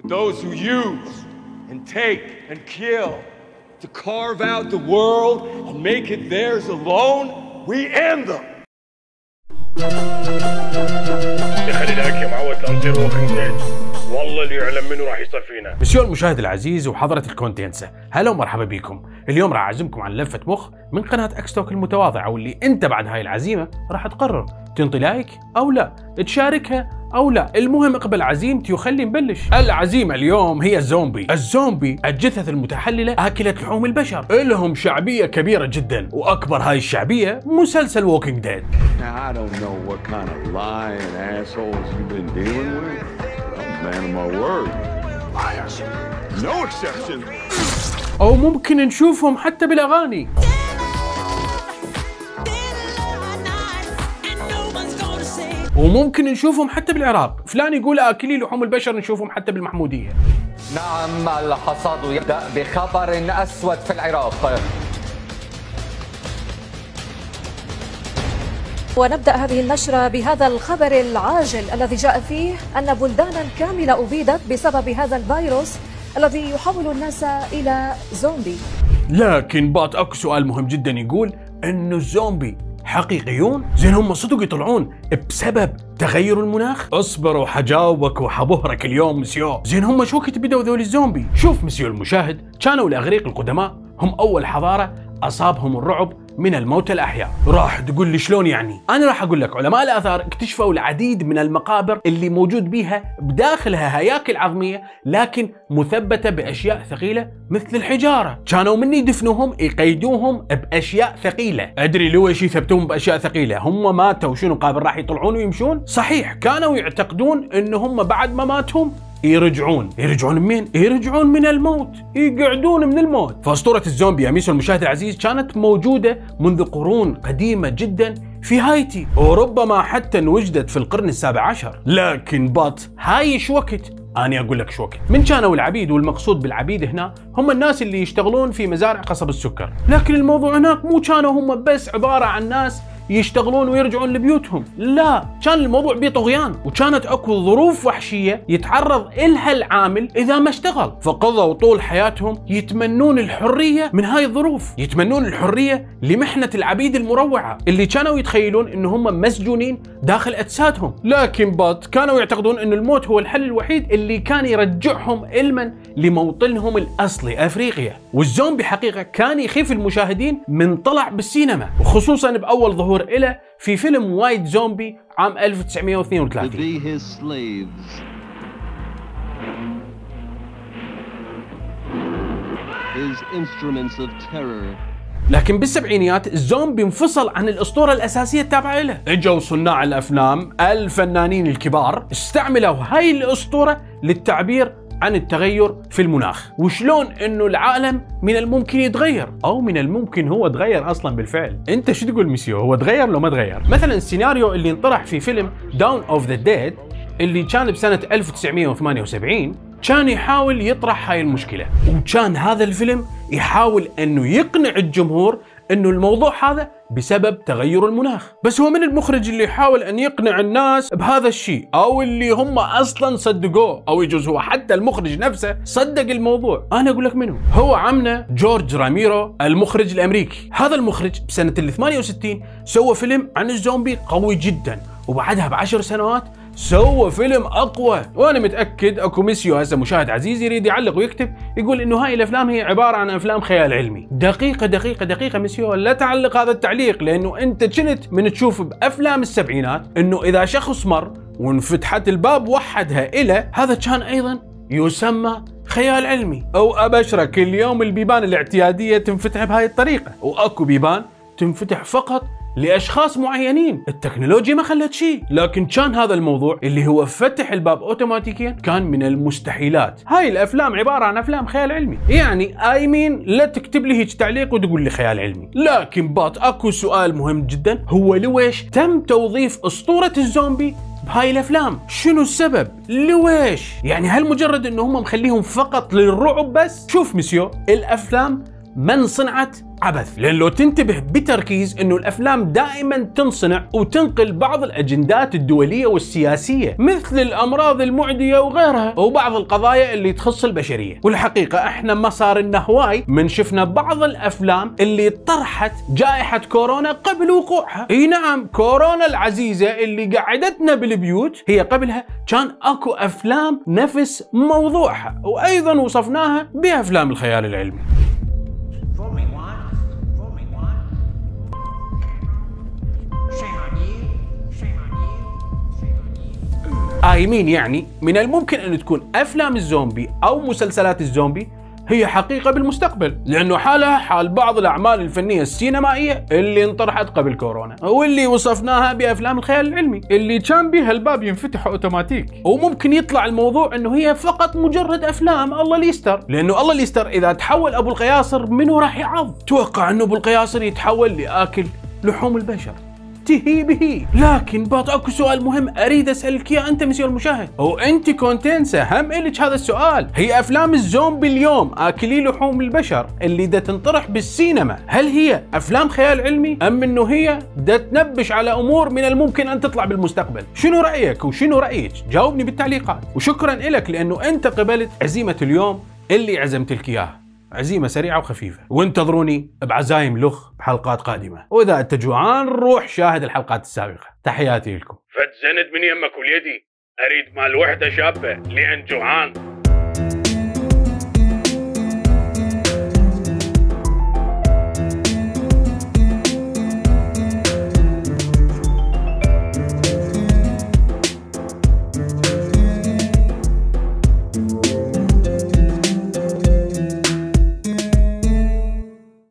But those who use and take and kill to carve out the world and make it theirs alone, we end them. والله اللي يعلم منه راح يصير فينا مسيو المشاهد العزيز وحضرة الكونتنسة هلا ومرحبا بكم اليوم راح أعزمكم عن لفة مخ من قناة اكستوك المتواضعة واللي أنت بعد هاي العزيمة راح تقرر تنطي لايك أو لا تشاركها أو لا. المهم اقبل عزيمتي وخلي نبلش. العزيمة اليوم هي الزومبي. الزومبي الجثث المتحللة أكلة لحوم البشر. لهم شعبية كبيرة جدا وأكبر هاي الشعبية مسلسل Walking Dead Now, I don't know what وممكن نشوفهم حتى بالعراق. فلان يقول أكلي لحوم البشر نشوفهم حتى بالمحمودية. نعم الحصاد يبدأ بخبر أسود في العراق. ونبدأ هذه النشرة بهذا الخبر العاجل الذي جاء فيه أن بلدانا كاملة أبيدت بسبب هذا الفيروس الذي يحول الناس إلى زومبي. لكن بات أكو سؤال مهم جدا يقول إنه الزومبي حقيقيون؟ زين هم صدق يطلعون بسبب تغير المناخ؟ اصبر وحجاوبك وحبهرك اليوم مسيو، زين هم شو وقت بدوا ذول الزومبي؟ شوف مسيو المشاهد، كانوا الاغريق القدماء هم أول حضارة أصابهم الرعب من الموتى الأحياء، راح تقول لي شلون يعني؟ أنا راح أقول لك علماء الآثار اكتشفوا العديد من المقابر اللي موجود بيها بداخلها هياكل عظمية لكن مثبتة بأشياء ثقيلة مثل الحجارة، كانوا من يدفنوهم يقيدوهم بأشياء ثقيلة، أدري ليش يثبتون بأشياء ثقيلة؟ هم ماتوا شنو قابل راح يطلعون ويمشون؟ صحيح كانوا يعتقدون ان هم بعد ما ماتهم يرجعون. يرجعون منين؟ يرجعون من الموت. يقعدون من الموت. فأسطورة الزومبي يا ميسو المشاهد العزيز كانت موجودة منذ قرون قديمة جدا في هايتي. وربما حتى انوجدت في القرن السابع عشر. لكن بات هاي شو وقت؟ أنا أقول لك شو وقت. من كانوا العبيد والمقصود بالعبيد هنا هم الناس اللي يشتغلون في مزارع قصب السكر. لكن الموضوع هناك مو كانوا هم بس عبارة عن ناس يشتغلون ويرجعون لبيوتهم. لا كان الموضوع بيه طغيان. وكانت أكو ظروف وحشية يتعرض إلها العامل إذا ما اشتغل. فقضوا طول حياتهم يتمنون الحرية من هاي الظروف. يتمنون الحرية لمحنة العبيد المروعة. اللي كانوا يتخيلون إن هم مسجونين داخل أجسادهم. لكن بات كانوا يعتقدون إن الموت هو الحل الوحيد اللي كان يرجعهم علما لموطنهم الاصلي أفريقيا والزومبي حقيقة كان يخيف المشاهدين من طلع بالسينما وخصوصا بأول ظهور له في فيلم وايد زومبي عام to 1932 be his slaves. His instruments of terror. لكن بالسبعينيات الزومبي انفصل عن الأسطورة الأساسية التابعة له إجوا صناع الافلام الفنانين الكبار استعملوا هاي الأسطورة للتعبير عن التغير في المناخ. وشلون إنه العالم من الممكن يتغير؟ أو من الممكن هو تغير أصلا بالفعل. أنت شو تقول ميسيو؟ هو تغير لو ما تغير؟ مثلا السيناريو اللي انطرح في فيلم Dawn of the Dead اللي كان بسنة 1978 كان يحاول يطرح هاي المشكلة. وكان هذا الفيلم يحاول إنه يقنع الجمهور إنه الموضوع هذا بسبب تغير المناخ. بس هو من المخرج اللي يحاول أن يقنع الناس بهذا الشيء أو اللي هم أصلا صدقوه أو يجوز هو حتى المخرج نفسه صدق الموضوع. أنا أقول لك منو؟ هو عمنا جورج روميرو المخرج الأمريكي. هذا المخرج بسنة ال 68 سوى فيلم عن الزومبي قوي جدا وبعدها بعشر سنوات سوى فيلم أقوى. وأنا متأكد أكو ميسيو هسه مشاهد عزيز يريد يعلق ويكتب يقول إنه هاي الأفلام هي عبارة عن أفلام خيال علمي. دقيقة دقيقة دقيقة ميسيو لا تعلق هذا التعليق لأنه أنت كنت من تشوف بأفلام السبعينات إنه إذا شخص مر وانفتحت الباب وحدها إلى هذا كان أيضا يسمى خيال علمي. أو أبشرك اليوم البيبان الاعتيادية تنفتح بهاي الطريقة. وأكو بيبان تنفتح فقط لأشخاص معينين. التكنولوجيا ما خلت شيء لكن كان هذا الموضوع اللي هو فتح الباب اوتوماتيكيا كان من المستحيلات. هاي الأفلام عبارة عن أفلام خيال علمي. يعني اي مين لا تكتب لي هيك تعليق وتقول لي خيال علمي. لكن بات أكو سؤال مهم جدا هو لويش تم توظيف أسطورة الزومبي بهاي الأفلام؟ شنو السبب؟ لويش؟ يعني هل مجرد إنه هم مخليهم فقط للرعب بس؟ شوف مسيو الأفلام ما انصنعت عبث. لأن لو تنتبه بتركيز إنه الأفلام دائما تنصنع وتنقل بعض الأجندات الدولية والسياسية مثل الأمراض المعدية وغيرها وبعض القضايا اللي تخص البشرية. والحقيقة إحنا ما صار لنا هواي من شفنا بعض الأفلام اللي طرحت جائحة كورونا قبل وقوعها. إي نعم كورونا العزيزة اللي قعدتنا بالبيوت هي قبلها كان أكو أفلام نفس موضوعها وأيضا وصفناها بأفلام الخيال العلمي. قايمين يعني من الممكن أن تكون أفلام الزومبي أو مسلسلات الزومبي هي حقيقة بالمستقبل لأنه حالها حال بعض الأعمال الفنية السينمائية اللي انطرحت قبل كورونا واللي وصفناها بأفلام الخيال العلمي اللي كان بها الباب ينفتح أوتوماتيك. وممكن يطلع الموضوع أنه هي فقط مجرد أفلام الله ليستر لأنه الله ليستر إذا تحول أبو القياصر منه راح يعض. توقع أنه أبو القياصر يتحول لآكل لحوم البشر. تهي به. لكن بات أكو سؤال مهم أريد أسألك إياه أنت مسيو المشاهد. وانت كونتنسا هم إلك هذا السؤال. هي أفلام الزومبي اليوم آكلي لحوم البشر اللي دا تنطرح بالسينما. هل هي أفلام خيال علمي؟ أم إنه هي دا تنبش على أمور من الممكن أن تطلع بالمستقبل؟ شنو رأيك وشنو رأيك؟ جاوبني بالتعليقات. وشكرا لك لأنه أنت قبلت عزيمة اليوم اللي عزمت لك إياها. عزيمة سريعة وخفيفة. وانتظروني بعزايم لخ بحلقات قادمة. وإذا أنت جوعان روح شاهد الحلقات السابقة. تحياتي لكم. فتزند من يمك وليدي. أريد مال وحدة شابة لأن جوعان.